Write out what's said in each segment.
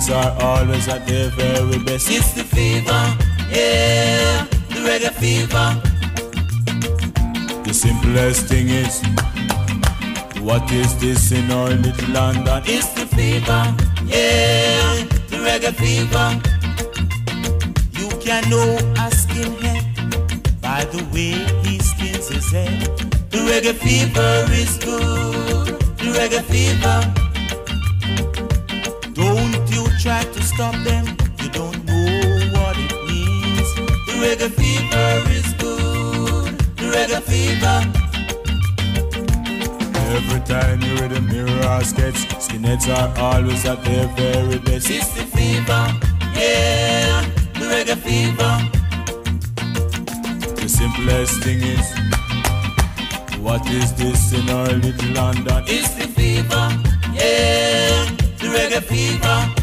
sketch, are always at their very best. It's the fever, yeah, the reggae fever. The simplest thing is, what is this in our little London? It's the fever, yeah, the reggae fever. You can know a skinhead by the way he skins his head. The reggae fever is good, the reggae fever. Stop them, you don't know what it means. The reggae fever is good, the reggae fever. Every time you read a mirror or sketch, skinheads are always at their very best. It's the fever, yeah, the reggae fever. The simplest thing is, what is this in our little London? It's the fever, yeah, the reggae fever.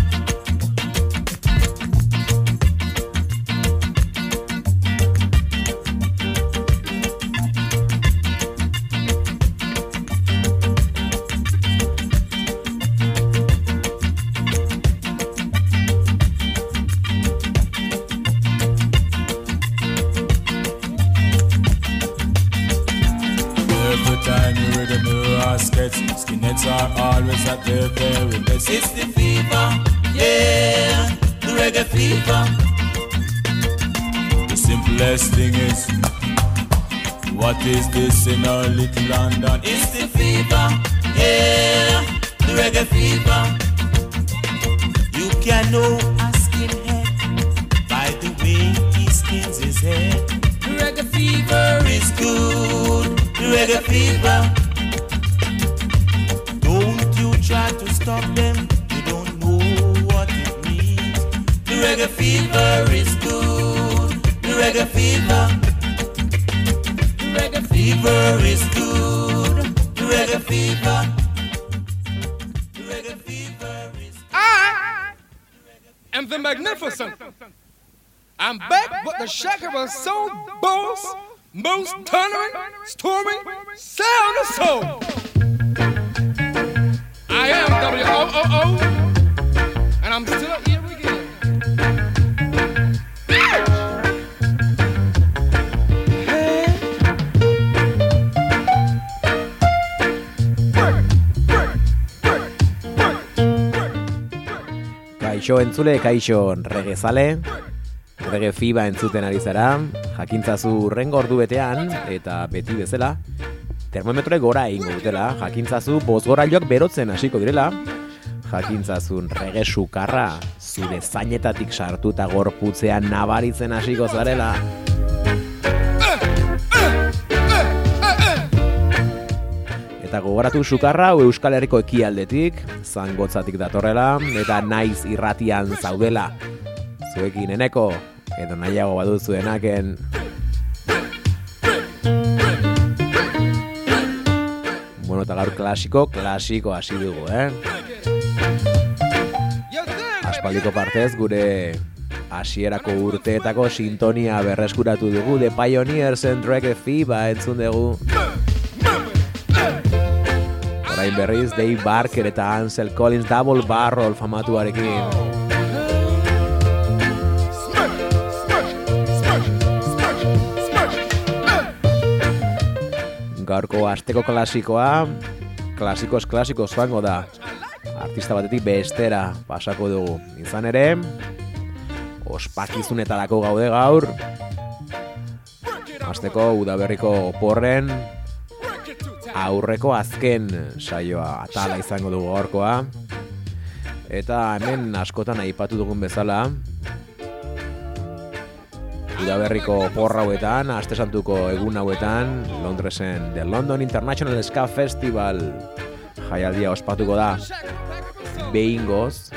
A mirror or sketch, skinheads are always at their very best. It's the fever, yeah, the reggae fever. The simplest thing is, what is this in our little London? It's the fever, yeah, the reggae fever. You can know a skinhead by the way he skins his head. The reggae fever is good, the reggae fever. Try to stop them, you don't know what it means. The reggae fever is good, the reggae fever. The reggae fever is good, the reggae fever. The reggae fever is I am the magnificent. I'm back with the shaker of soul, boss, most thundering, storming, sound of soul. Am W-O-O-O, and I'm still here again. Kaixo entzule, kaixo regezale, rege fiba entzuten ari zara, jakintzazu rengo ordu betean, eta beti bezala, termometroe gora egingo dutela, jakintzazu bozgorailoak berotzen hasiko direla, jakintzazun rege sukarra, zure zainetatik sartuta gorputzean nabaritzen hasiko zarela, Eta gogoratu sukarra Euskal Herriko ekialdetik, zangotzatik datorrela, eta naiz irratian zaudela. Zuekin eneko, edo nahiago baduzuenaken. Bueno, eta gaur klasiko, klasiko hasi dugu, eh? Aspaldiko partez gure hasierako urteetako sintonia berreskuratu dugu The Pioneers and Reggae Fiba entzun dugu. Orain berriz Dave Barker eta Ansel Collins Double Barrel famatuarekin. Gaurko asteko klasikoa, klasikoz klasiko joango da. Artista batetik bestera pasako dugu. Izan ere, ospakizunetarako gaude gaur. Azteko udaberriko oporren aurreko azken saioa atala izango dugu gaurkoa. Eta hemen askotan aipatu dugun bezala, udaberriko porra hauetan, aste santuko egun hauetan, Londresen The London International Ska Festival jaialdia ospatuko da. Behingoz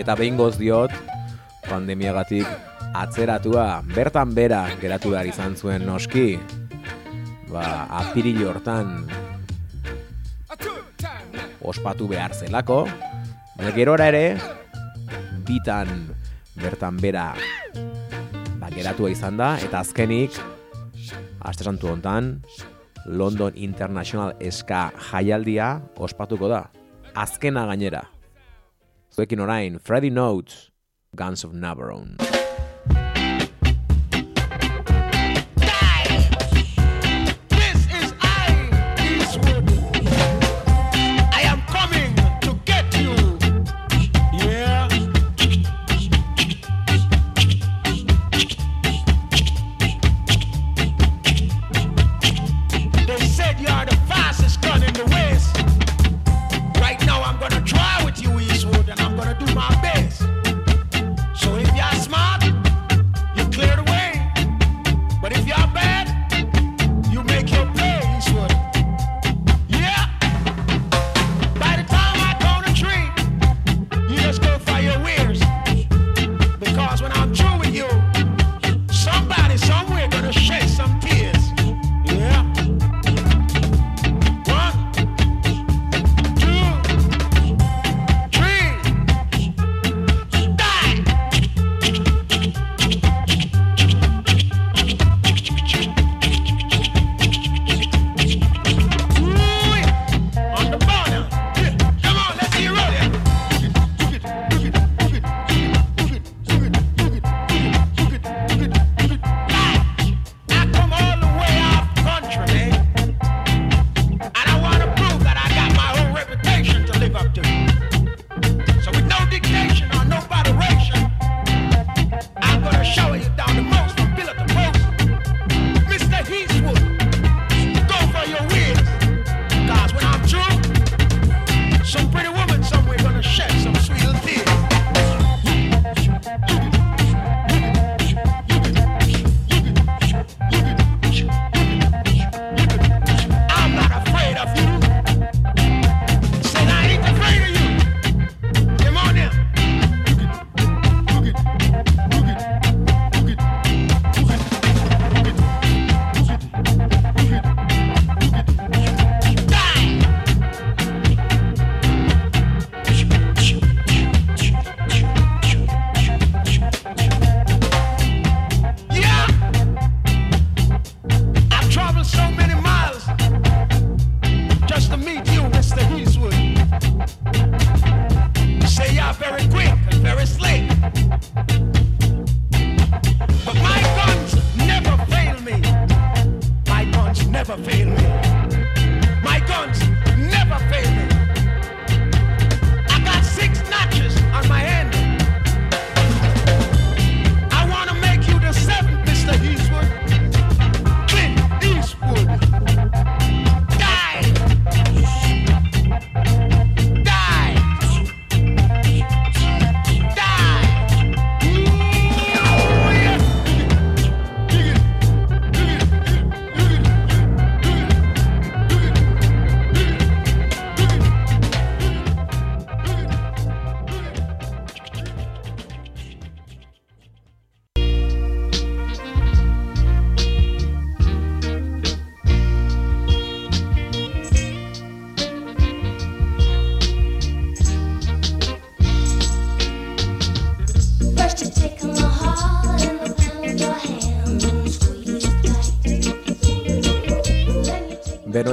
eta behingoz diot pandemiagatik atzeratua bertan bera geratu behar izan zuen noski. Ba, apiril hortan ospatu behar zelako gerora ere bitan bertan bera geratua izan da, eta azkenik, aste santu hontan, London International Ska jaialdia ospatuko da. Azkena gainera. Zuekin orain, Freddy Notes, Guns of Navarone.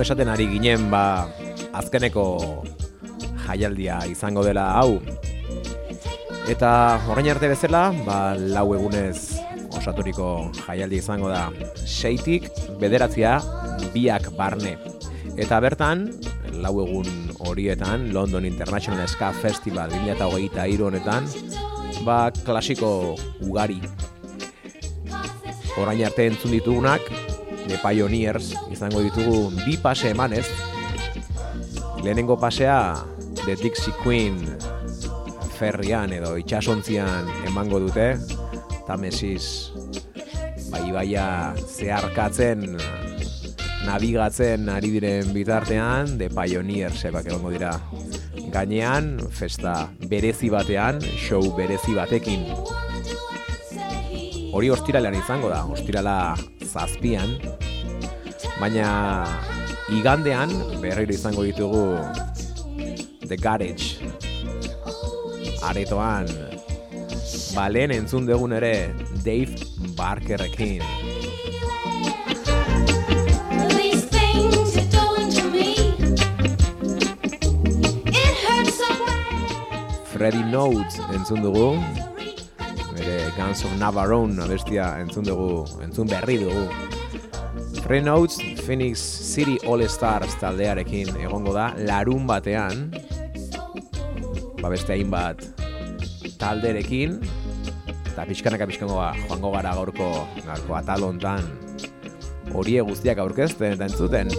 esaten ari ginen ba azkeneko jaialdia izango dela hau. Eta orain arte bezala, ba, lau egunez osaturiko jaialdi izango da seitik bederatzia biak barne. Eta bertan, lau egun horietan, London International Ska Festival 2008 eta honetan, ba, klasiko ugari. Orain arte entzun ditugunak, The Pioneers izango ditugu bi pase emanez. Lehenengo pasea The Dixie Queen ferrian edo itxasontzian emango dute. Tamesis bai baia zeharkatzen nabigatzen ari diren bitartean The Pioneers ebak egongo dira. Gainean festa berezi batean show berezi batekin. Hori ostiralean izango da ostirala zazpian. Baina igandean berriro izango ditugu The Garage. Aretoan Balen entzun dugun ere Dave Barkerrekin. Freddy Notes entzun dugu. Guns of Navarone abestia entzun dugu, entzun berri dugu. Notes Phoenix City All Stars taldearekin egongo da larun batean, ba beste hainbat talderekin, eta pixkanaka pixkangoa joango gara gaurko, gaurko atal hontan horie guztiak aurkezten eta entzuten.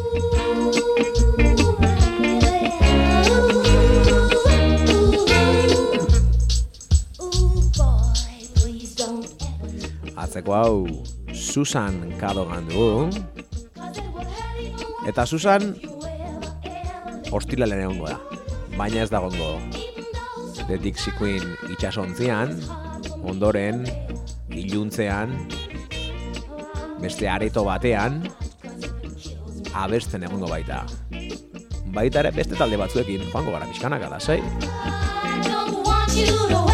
Ever, Atzeko hau Susan Cadogan dugu, eta Susan ostilalen egongo da. Baina ez da gongo The Dixie Queen itxasontzian, ondoren, iluntzean, beste areto batean, abesten egongo baita. Baita ere beste talde batzuekin, joango gara pixkanaka da, sei? I don't want you to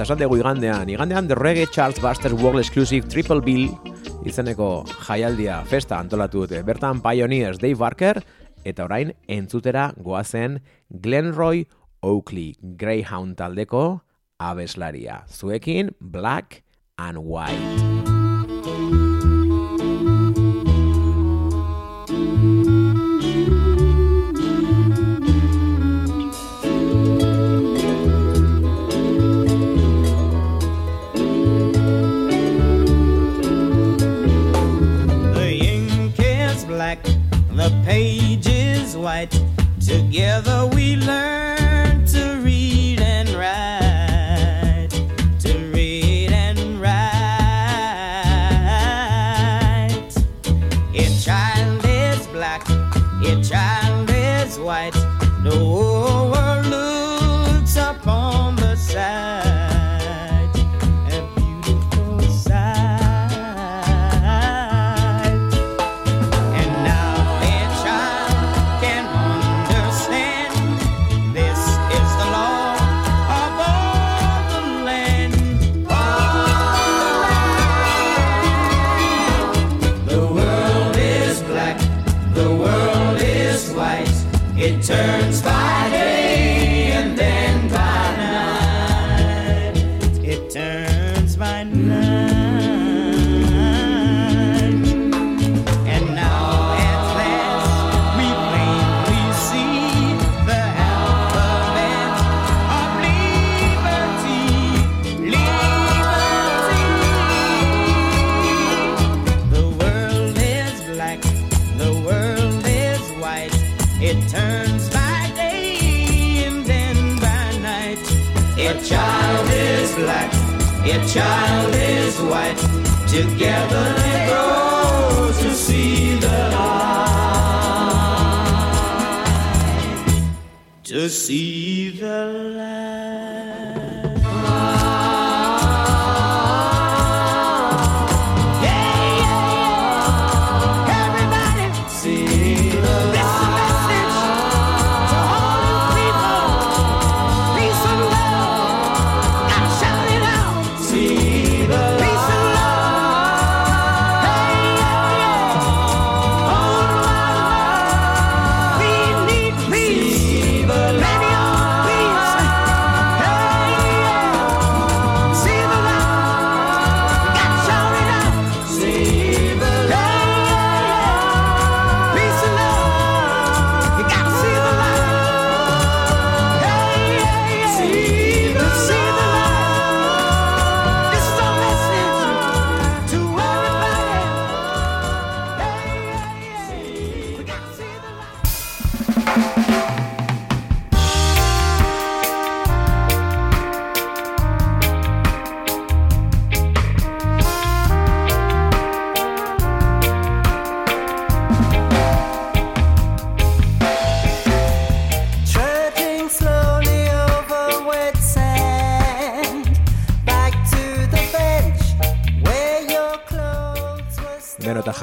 Eta esan dugu igandean, igandean The Reggae Charles Buster World Exclusive Triple Bill izeneko jaialdia festa antolatu dute. Bertan Pioneers Dave Barker eta orain entzutera goazen Glenroy Oakley Greyhound taldeko abeslaria. Zuekin Black and White. The page is white. Together we learn to read and write. To read and write. Each child is black, each child is white. The world is white. It turns by child is white. Together they grow to see the light. To see the light.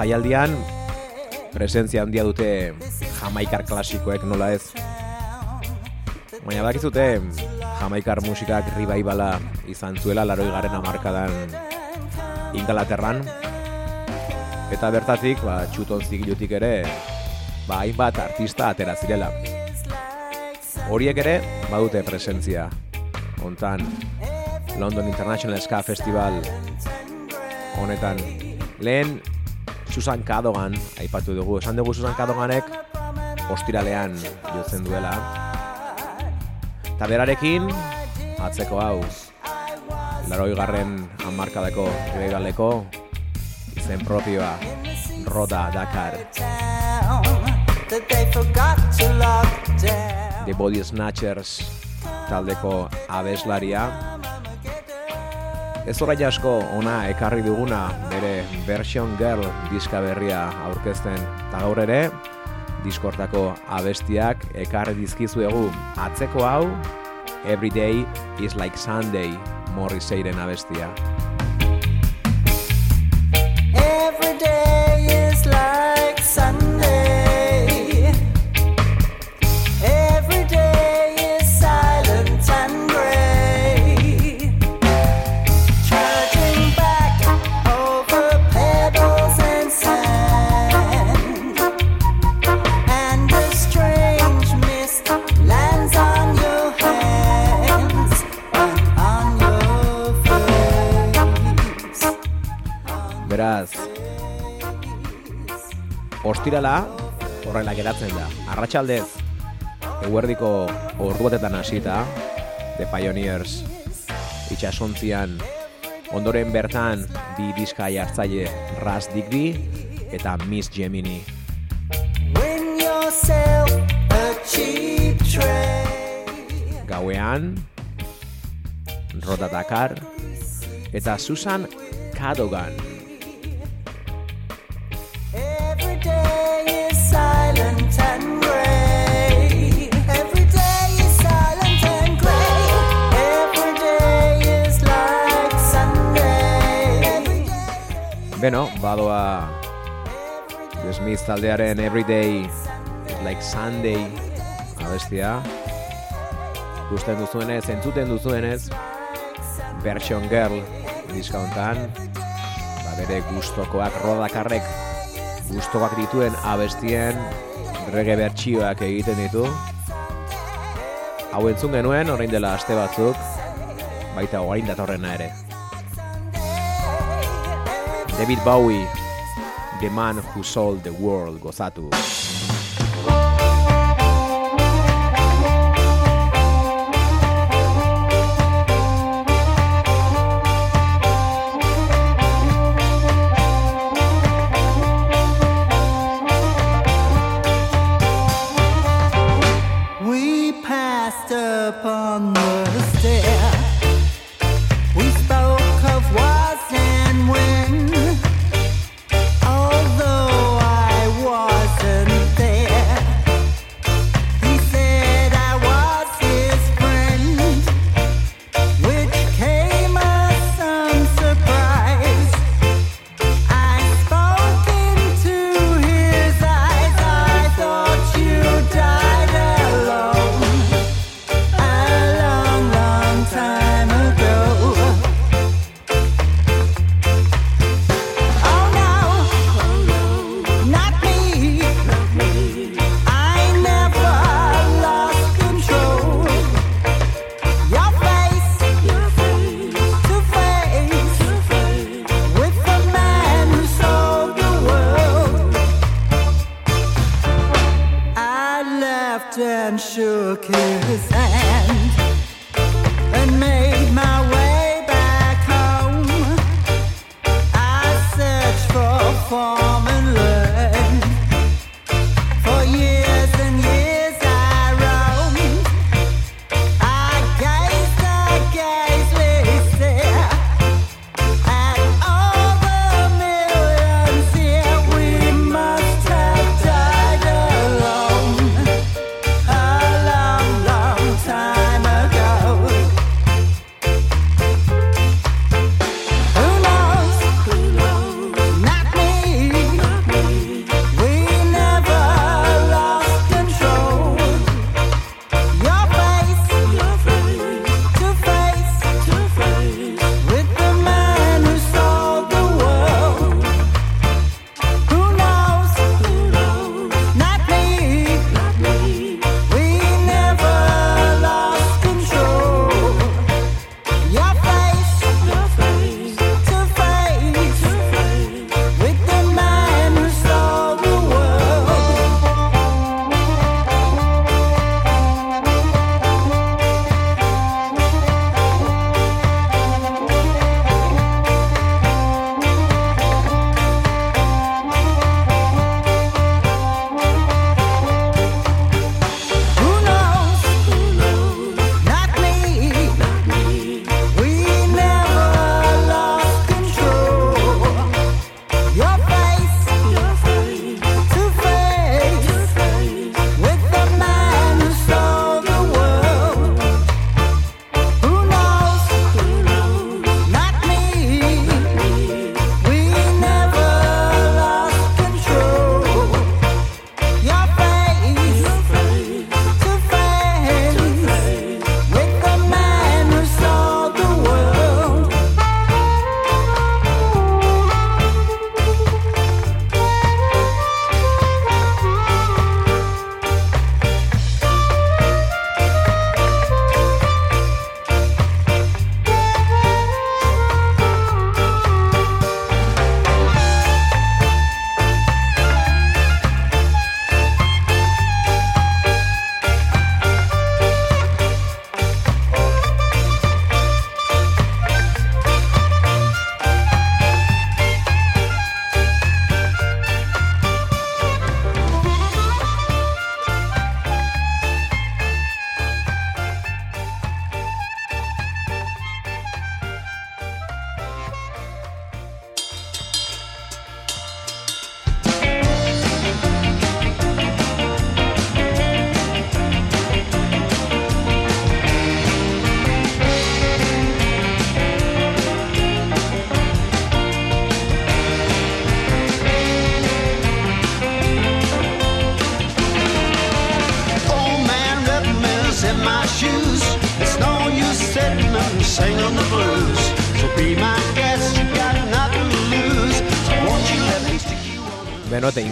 Jaialdian presentzia handia dute jamaikar klasikoek nola ez. Baina bakizute jamaikar musikak ribaibala izan zuela laroi garen amarkadan Ingalaterran. Eta bertatik, ba, txuton zigilutik ere, ba, hainbat artista atera zirela. Horiek ere, badute presentzia. Hontan, London International Ska Festival honetan. Lehen, Susan Cadogan, aipatu dugu. Esan dugu Susan Cadoganek ostiralean jotzen duela. Eta berarekin, atzeko hau, laroi garren hamarkadako rebeibaleko izen propioa, Roda Dakar. The Body Snatchers taldeko abeslaria. Ez orain asko ona ekarri duguna bere Version Girl diska berria aurkezten eta gaur ere diskortako abestiak ekarri dizkizuegu atzeko hau Every Day is Like Sunday Morrisseyren abestia. Ostirala horrela geratzen da. Arratsaldez, eguerdiko orduatetan hasita, The Pioneers itxasontzian, ondoren bertan bi diska jartzaile Ras Digby eta Miss Gemini. Gauean, Roda Dakar eta Susan Cadogan. Beno, badoa The Smith taldearen Everyday Like Sunday abestia. Gusten duzuenez, entzuten duzuenez, Version Girl diska hontan, ba bere gustokoak rodakarrek gustokoak dituen abestien reggae bertsioak egiten ditu. Hau entzun genuen, orain dela aste batzuk, baita orain datorrena ere. David Bowie, The Man Who Sold the World, gozatu.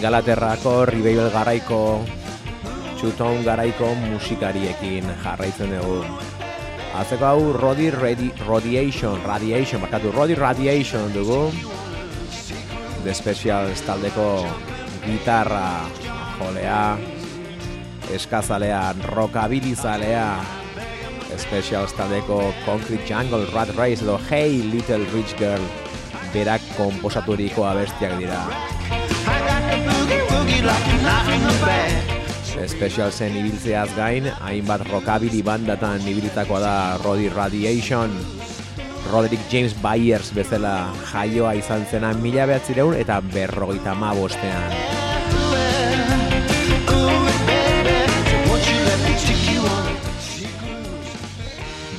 Ingalaterrako Ribeibel garaiko Chuton garaiko musikariekin jarraitzen dugu. Azeko hau Rodi Radi, Radiation, Radiation, bakatu Rodi Radiation dugu. The Specials taldeko gitarra jolea, eskazalea, rockabilizalea, Specials taldeko Concrete Jungle, Rat Race edo Hey Little Rich Girl berak komposaturiko abestiak dira. Special zen ibiltzeaz gain, hainbat rockabilly bandatan ibilitakoa da Roddy Radiation. Roderick James Byers bezala jaioa izan zena mila behatzireun eta berrogeita ma bostean.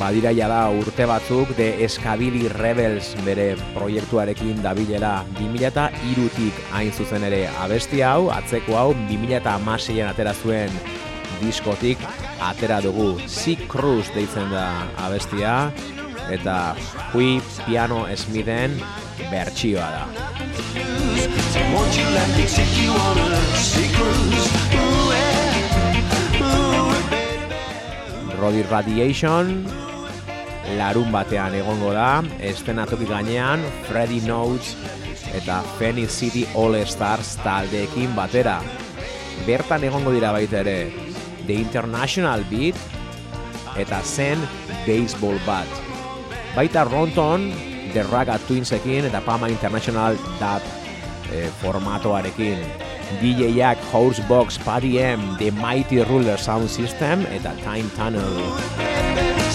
Badira da urte batzuk de Eskabili Rebels bere proiektuarekin dabilela 2003tik hain zuzen ere abesti hau, atzeko hau 2006an atera zuen diskotik atera dugu Sea Cruise deitzen da abestia eta Hui Piano Smithen bertsioa da. Roddy Radiation larun batean egongo da, estenatoki gainean Freddy Notes eta Phoenix City All Stars taldeekin batera. Bertan egongo dira baita ere The International Beat eta Zen Baseball Bat. Baita Ronton The Raga Twinsekin eta Pama International Dub eh, formatoarekin. DJak Housebox, Party M, The Mighty Ruler Sound System eta Time Tunnel.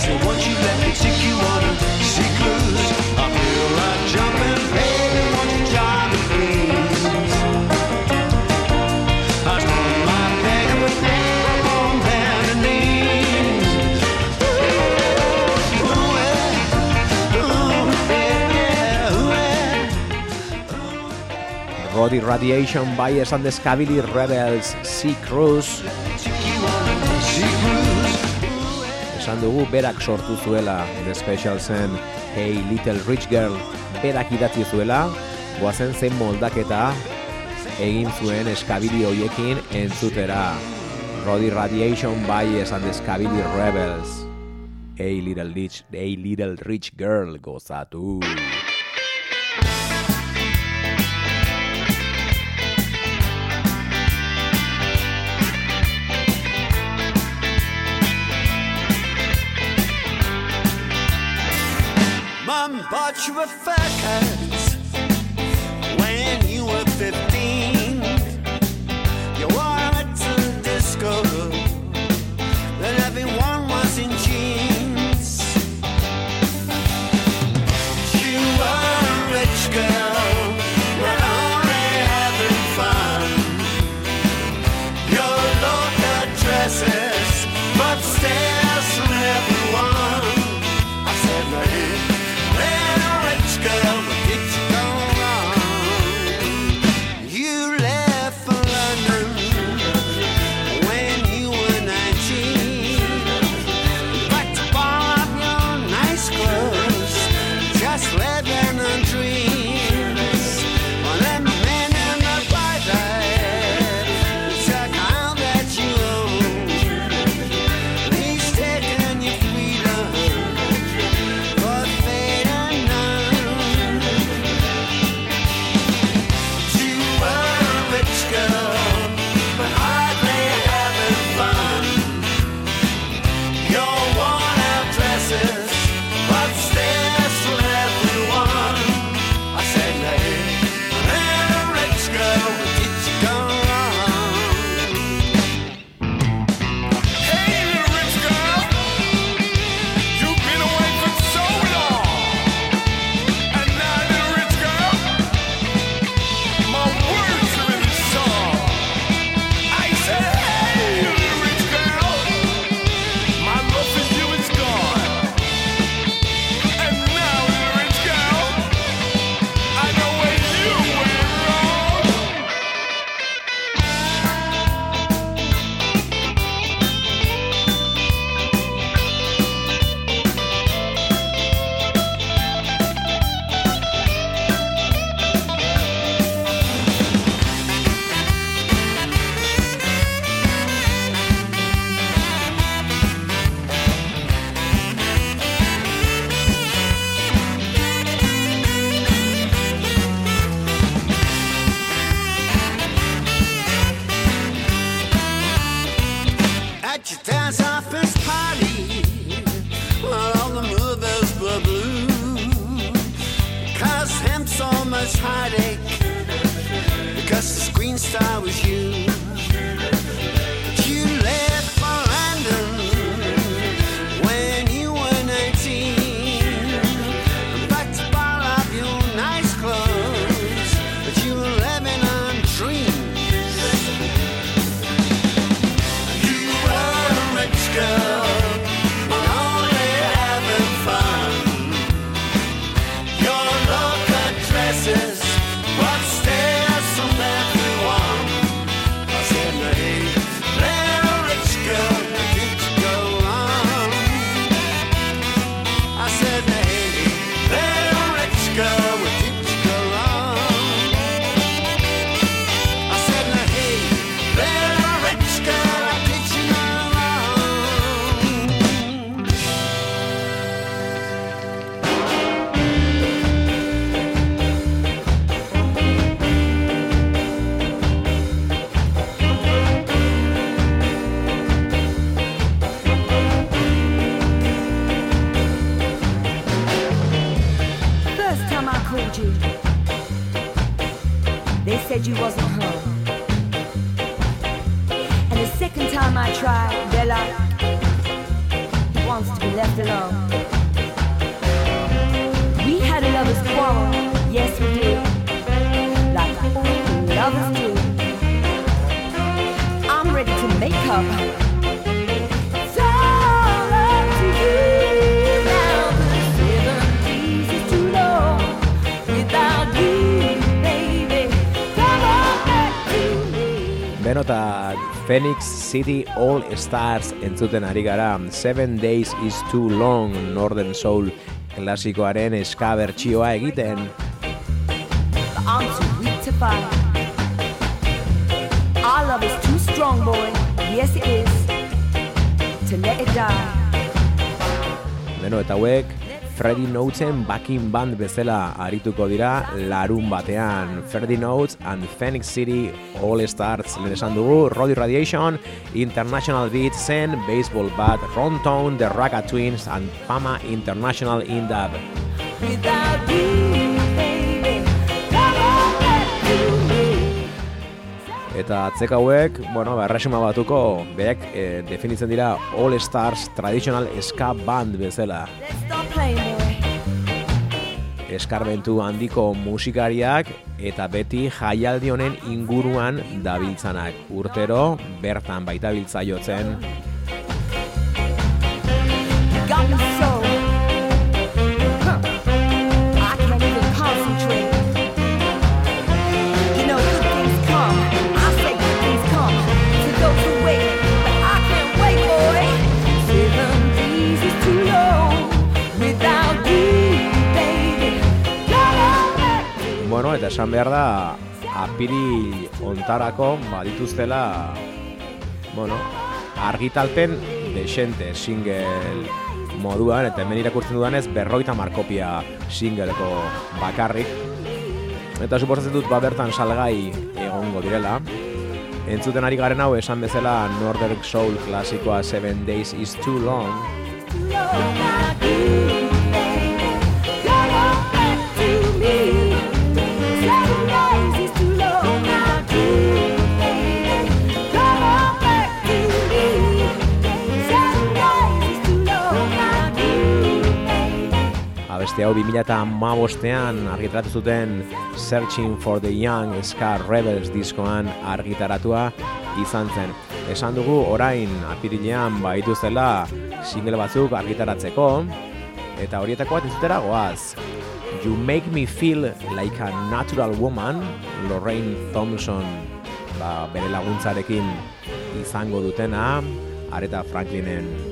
So won't you let me take you on a sea cruise? I feel like jumping, baby, won't you me, please? I my knees. Radiation the Scabili Rebels Sea Cruise esan dugu berak sortu zuela The Special zen Hey Little Rich Girl berak idatzi zuela goazen zen moldaketa egin zuen eskabili hoiekin entzutera. Roddy Radiation Bias and the Rebels. Hey Little Rich, hey Little Rich Girl gozatu Mom bought you a fat wants to be left alone. We had a lover's quarrel, yes we did, like lovers do. I'm ready to make up. Phoenix City All Stars entzuten ari gara Seven Days is Too Long Northern Soul klasikoaren eska bertsioa egiten I'm too weak to fight. Our love is too strong, boy. Yes, it is. To let it die. Beno eta hauek Freddy Notesen backing band bezala arituko dira larun batean Freddy Notes and Phoenix City All Stars lehen esan dugu Roddy Radiation, International Beat Zen, Baseball Bat, Ron Tone, The Raga Twins and Pama International in dub. Without you, Eta atzek hauek, bueno, ba, erresuma batuko, berak eh, definitzen dira All Stars Traditional Ska Band bezala. Eskarbentu handiko musikariak eta beti jaialdi honen inguruan dabiltzanak. Urtero bertan baita biltza jotzen Got Eta esan behar da apiril ontarako badituztela bueno, argitalpen desente single moduan eta hemen irakurtzen dudanez berroita markopia singleko bakarrik. Eta suposatzen dut ba bertan salgai egongo direla. Entzuten ari garen hau esan bezala Northern Soul klasikoa Seven Days is Too Long Abeste hau 2008an argitaratu zuten Searching for the Young Ska Rebels diskoan argitaratua izan zen. Esan dugu orain apirilean baitu zela single batzuk argitaratzeko eta horietako bat entzutera goaz. You Make Me Feel Like a Natural Woman, Lorraine Thompson ba, bere laguntzarekin izango dutena, Areta Franklinen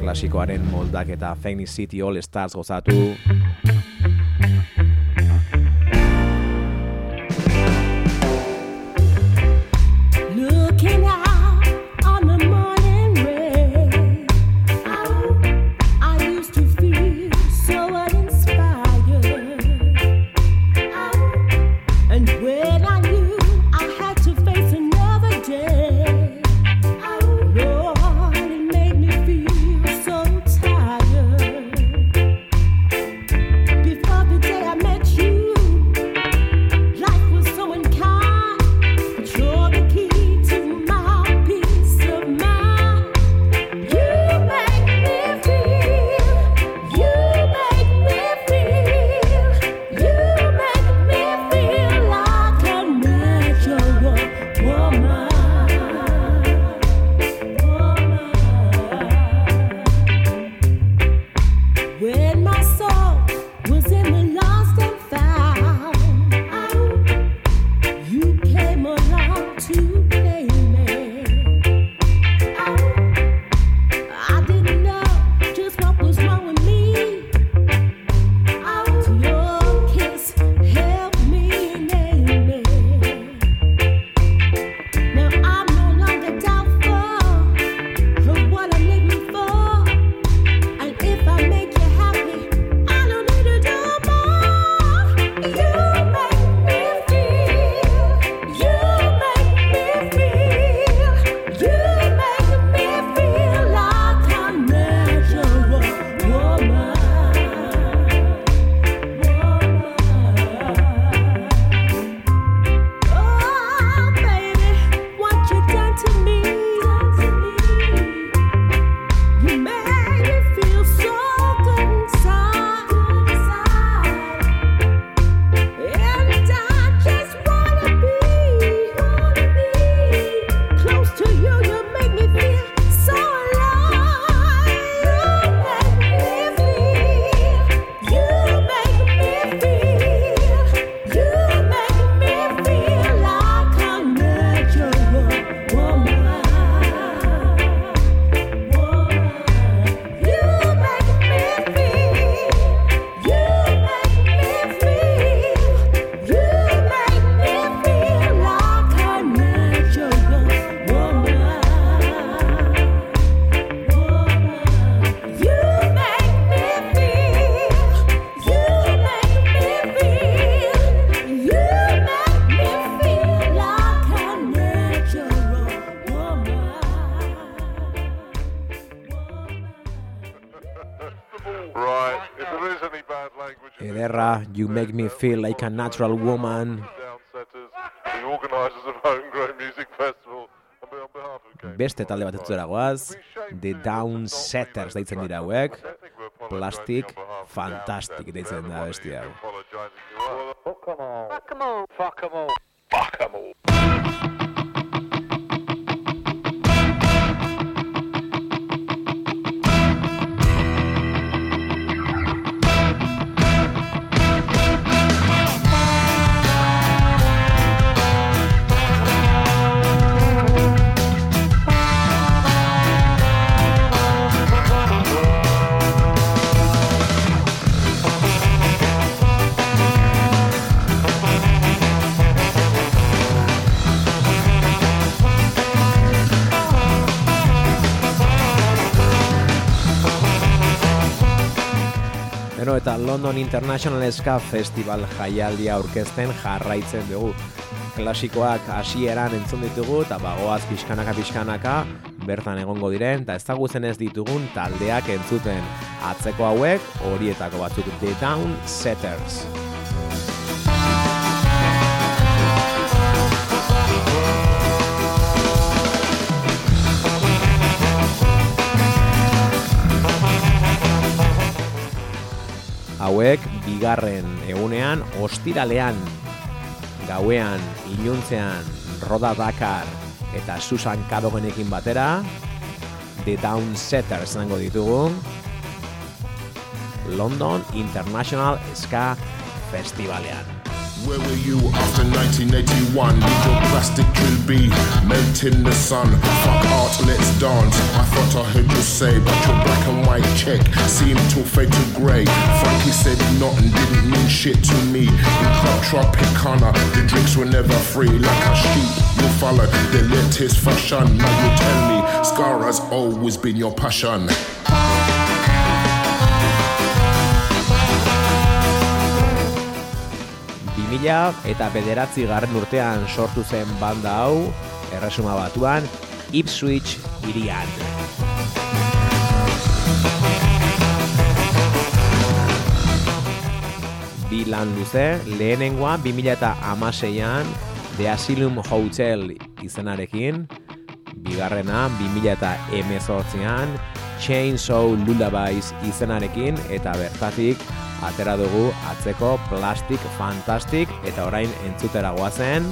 klasikoaren moldak eta Phoenix City All Stars gozatu. Make Me Feel Like a Natural Woman, beste talde bat entzutera goaz, The Downsetters deitzen dira hauek, Plastic Fantastic deitzen da besti hau. Fuck 'em all. Fuck 'em all. Fuck 'em all. London International Ska Festival jaialdia aurkezten jarraitzen dugu. Klasikoak hasieran entzun ditugu eta bagoaz pixkanaka pixkanaka bertan egongo diren eta ezagutzen ez ditugun taldeak entzuten atzeko hauek horietako batzuk The Down Setters. Hauek bigarren egunean ostiralean gauean iluntzean Roda Dakar eta Susan Cadogenekin batera The Downsetters zango ditugu London International Ska Festivalean. Where were you after 1981? Did your plastic drill be melting the sun? Fuck art, let's dance. I thought I heard you say, but your black and white check seemed to fade to grey. Frankie said nothing didn't mean shit to me. In Club Tropicana, the drinks were never free. Like a sheep, you follow the latest fashion. Now you tell me, Scar has always been your passion. Mila eta bederatzi garren urtean sortu zen banda hau, erresuma batuan, Ipswich irian. Bi lan luze, lehenengoa 2000 eta amaseian The Asylum Hotel izenarekin, bigarrena 2000 eta emezortzian Chainsaw Lullabies izenarekin eta bertatik atera dugu atzeko Plastic Fantastic eta orain entzutera goazen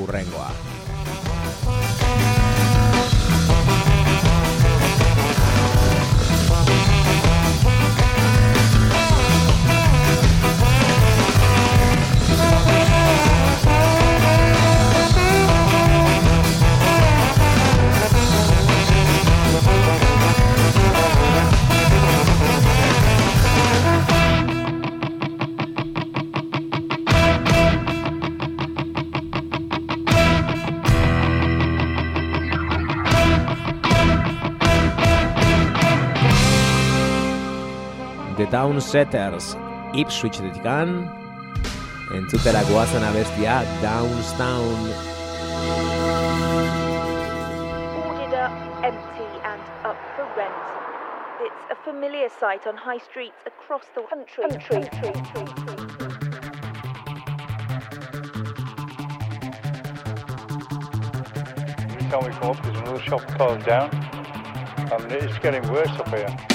urrengoa. The Downsetters Ipswichetik-an entzutera goazen abestia Downstown Boarded up, empty, and up for rent. It's a familiar sight on high streets across the country. country. Every time we come up, there's another shop closed down. And it's getting worse up here.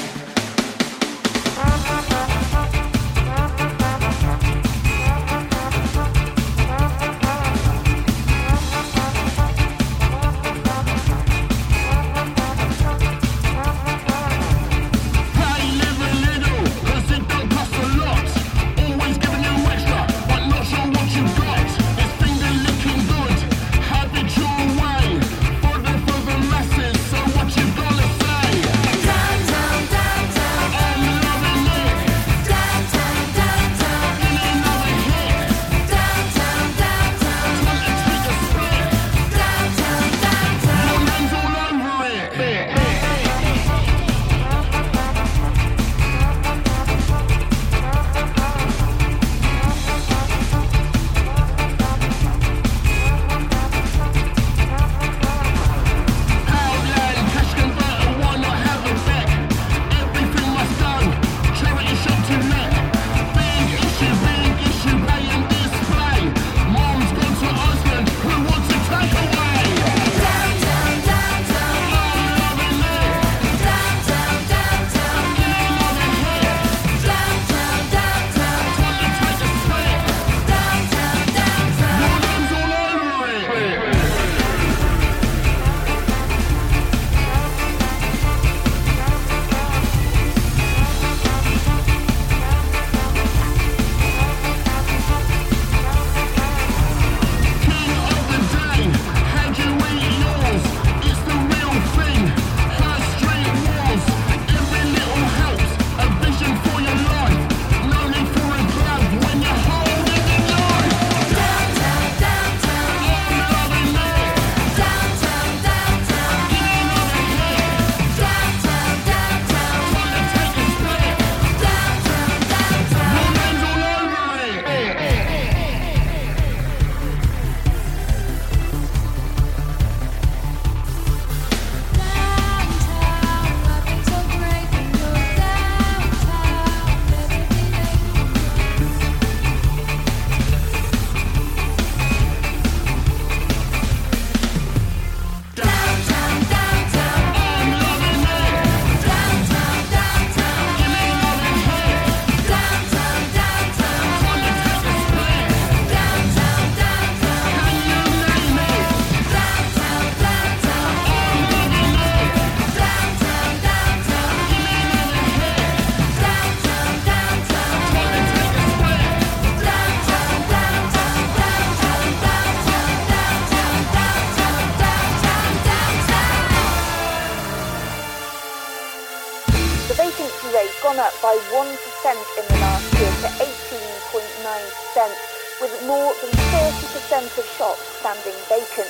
With more than 30% of shops standing vacant.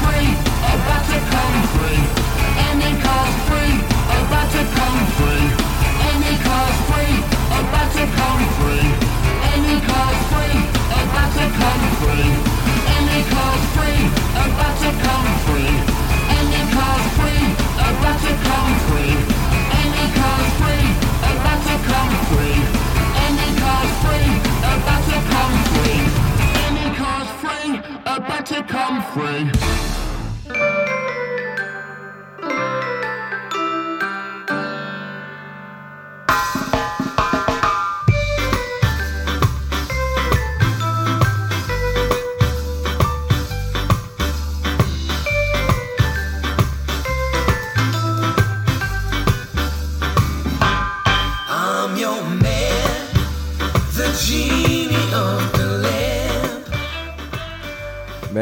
Free, about to come free. Free, about to come free. Free, about to come free. Free, about to come free. Free, about to come free. Free, about to come free. To come free.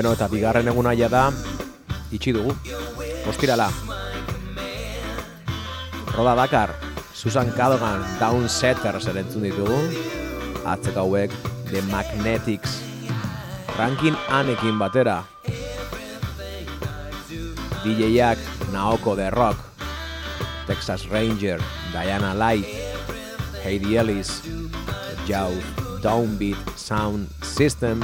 Beno, eta bigarren eguna da, itxi dugu. Ostirala. Roda Dakar, Susan Cadogan, Downsetters erentzun ditugu. Atzeko hauek, The Magnetics. Rankin anekin batera. DJak, Naoko The Rock. Texas Ranger, Diana Light. Heidi Ellis, Jau Downbeat Sound System.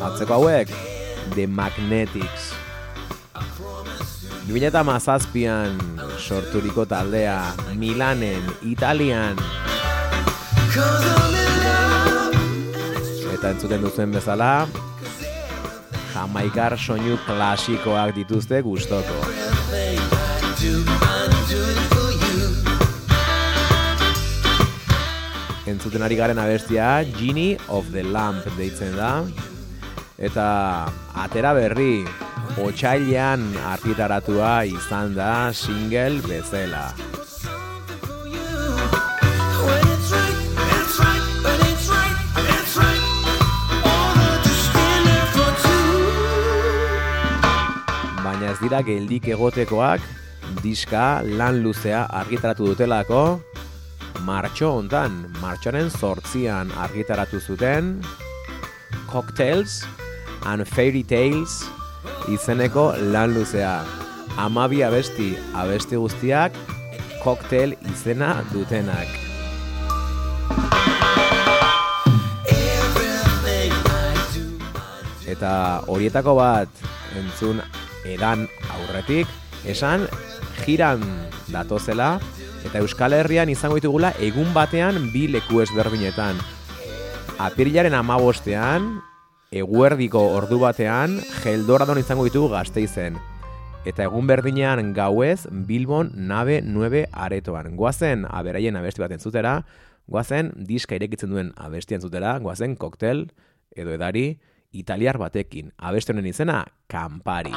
Atzeko hauek, The Magnetics. 2017an sorturiko taldea Milanen, Italian. Eta entzuten duzuen bezala, Jamaikar soinu klasikoak dituzte gustoko. Entzuten ari garen abestia Genie of the Lamp deitzen da. Eta atera berri, otxailean argitaratua izan da single bezala. Baina ez dira geldik egotekoak, diska lan luzea argitaratu dutelako, martxo hontan, martxoaren zortzian argitaratu zuten, Cocktails and Fairy Tales izeneko lan luzea. Amabi abesti, abesti guztiak, cocktail izena dutenak. Eta horietako bat entzun edan aurretik, esan jiran datozela, eta Euskal Herrian izango ditugula egun batean bi leku ezberdinetan. Apirilaren amabostean, eguerdiko ordu batean, geldoradon izango ditugu gazteizen. Eta egun berdinean gauez, Bilbon nabe 9 aretoan. Goazen aberaien abesti bat entzutera, goazen diska irekitzen duen abesti entzutera, goazen koktel edo edari italiar batekin. Abesti honen izena, Campari.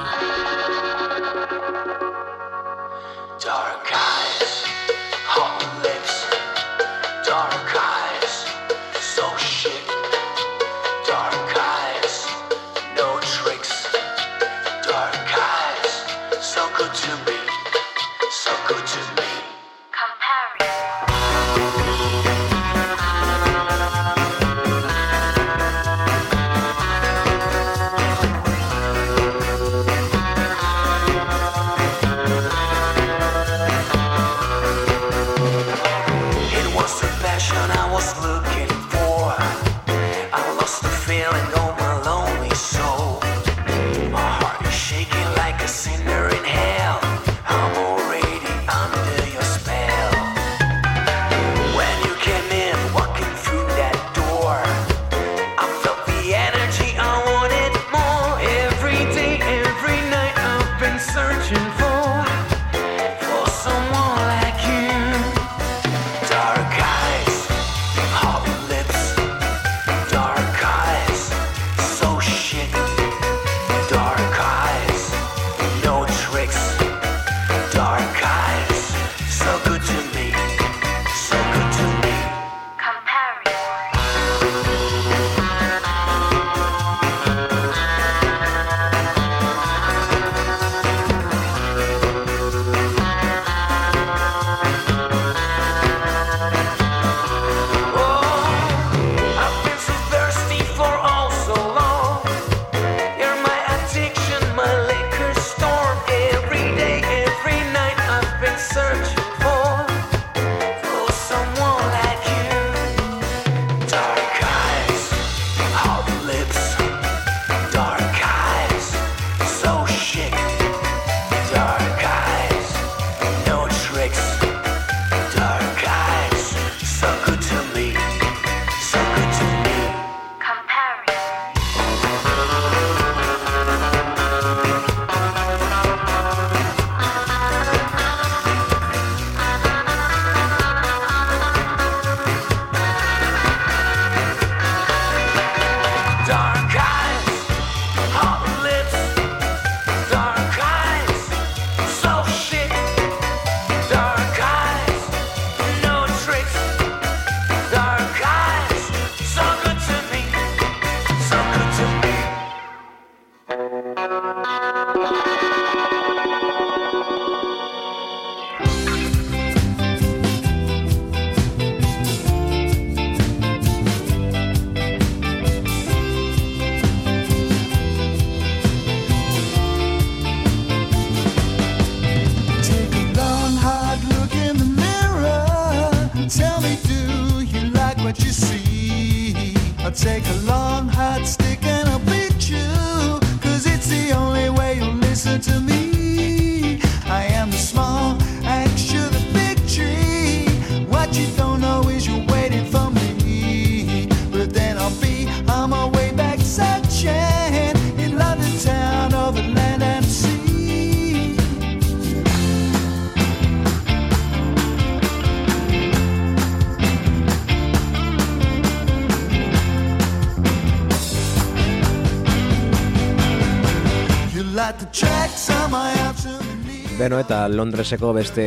Beno eta Londreseko beste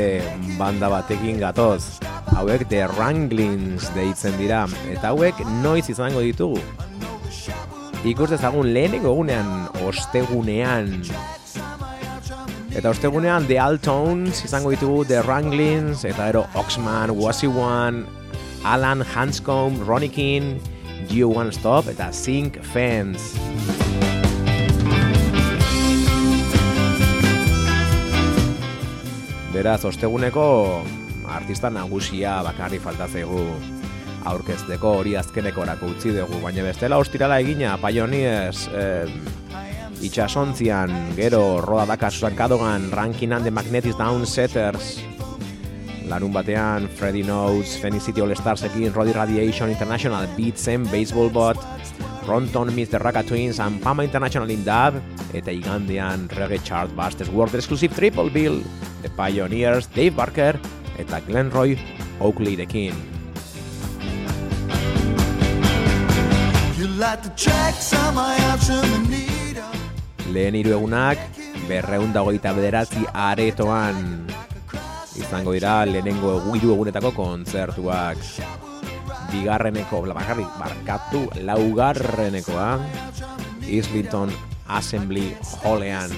banda batekin gatoz. Hauek The Wranglings deitzen dira, eta hauek noiz izango ditugu. Ikus dezagun lehenengo egunean, ostegunean. Eta ostegunean The Altones izango ditugu The Wranglings, eta ero Oxman, Wasi One, Alan Hanscombe, Ronnie King, You One Stop, eta Sync Fans. Beraz, osteguneko artista nagusia bakarri falta zaigu aurkezteko hori azkeneko orako utzi dugu, baina bestela ostirala egina Pioneers eh, itxasontzian, gero Roda Daka Susan Cadogan, Rankin and the Magnetic Downsetters, larun batean Freddy Notes, Fenicity All Starsekin, Roddy Radiation International, Beatsen, Baseball Bot, Ronton Mr. Raka Twins, and Pama International in Dub, eta igandean Reggae Chart Busters World Exclusive Triple Bill, The Pioneers, Dave Barker, eta Glenn Roy Oakley the. Lehen hiru egunak, berreun dagoita bederatzi aretoan izango dira lehenengo hiru egunetako kontzertuak. Bigarreneko, bla, bakarrik, barkatu, laugarrenekoa, Islington Assembly Hallean.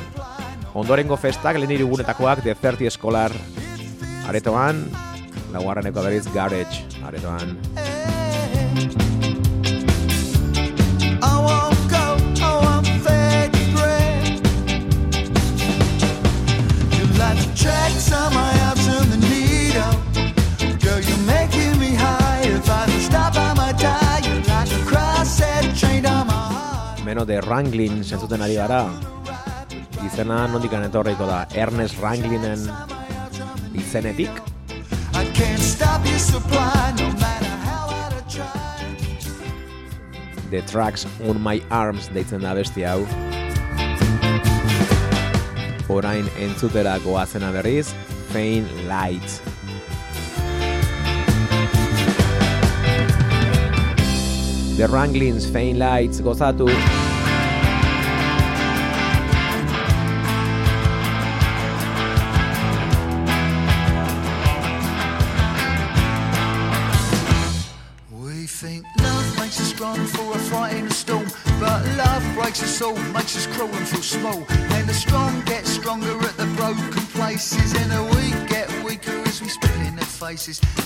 Ondorengo festak lehen The 30 Scholar aretoan, laugarreneko berriz Garage aretoan. I won't Beno de Wranglin zentzuten ari gara. Izena nondikan etorriko da Ernest Wranglinen izenetik. I can't stop your supply, no matter how hard I try. The Tracks on My Arms deitzen da besti hau. Orain entzutera goazena berriz, Faint Lights. The Wranglins, Faint Lights, gozatu. In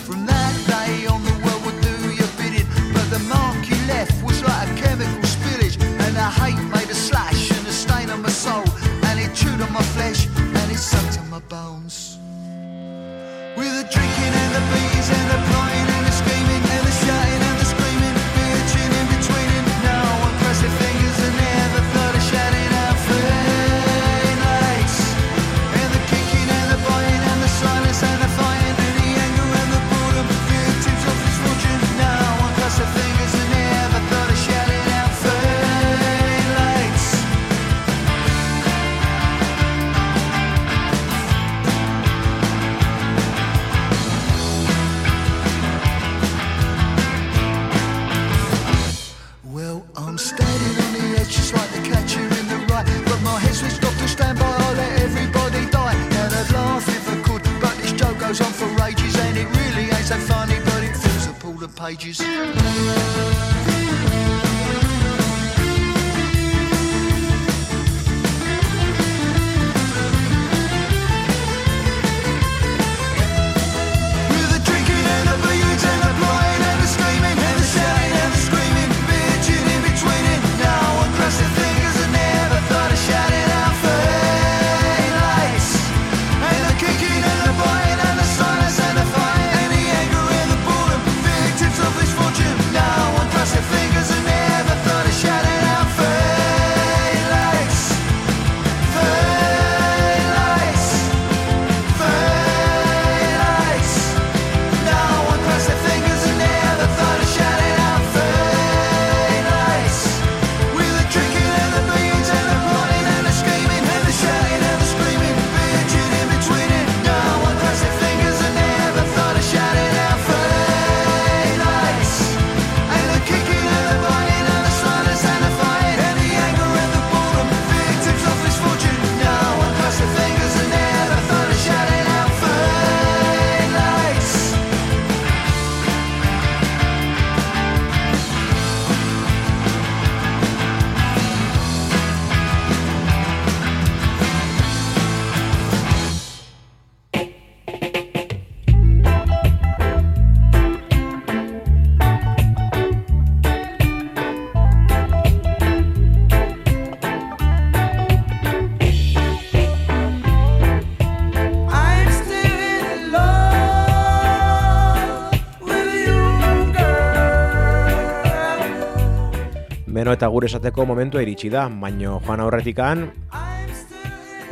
eta gure esateko momentua iritsi da, baino joan aurretikan,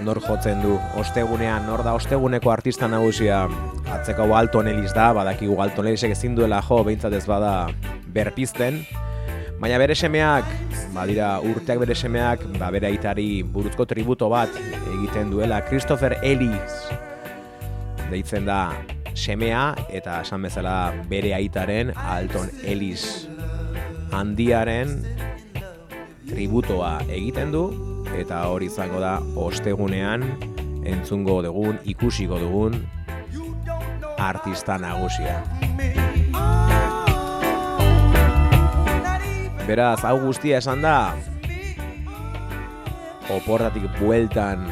nor jotzen du? Ostegunean, nor da osteguneko artista nagusia? Atzeko hau Alton Ellis da, badakigu Alton Ellisek ezin duela jo, behintzat ez bada berpizten, baina bere semeak, badira urteak bere semeak, ba bere aitari buruzko tributo bat egiten duela, Christopher Ellis deitzen da semea, eta esan bezala bere aitaren Alton Ellis handiaren tributoa egiten du, eta hori izango da ostegunean entzungo dugun, ikusiko dugun artista nagusia. Beraz, hau guztia esan da, oporratik bueltan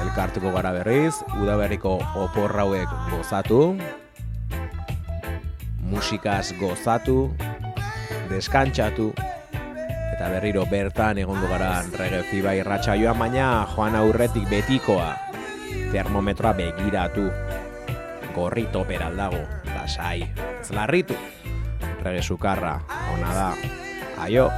elkartuko gara berriz, udaberriko opor hauek gozatu, musikaz gozatu, deskantxatu, eta berriro bertan egongo gara rege fiba irratxa joan, baina joan aurretik betikoa, termometroa begiratu, gorrito peraldago, lasai, ez larritu, rege sukarra, ona da, aio.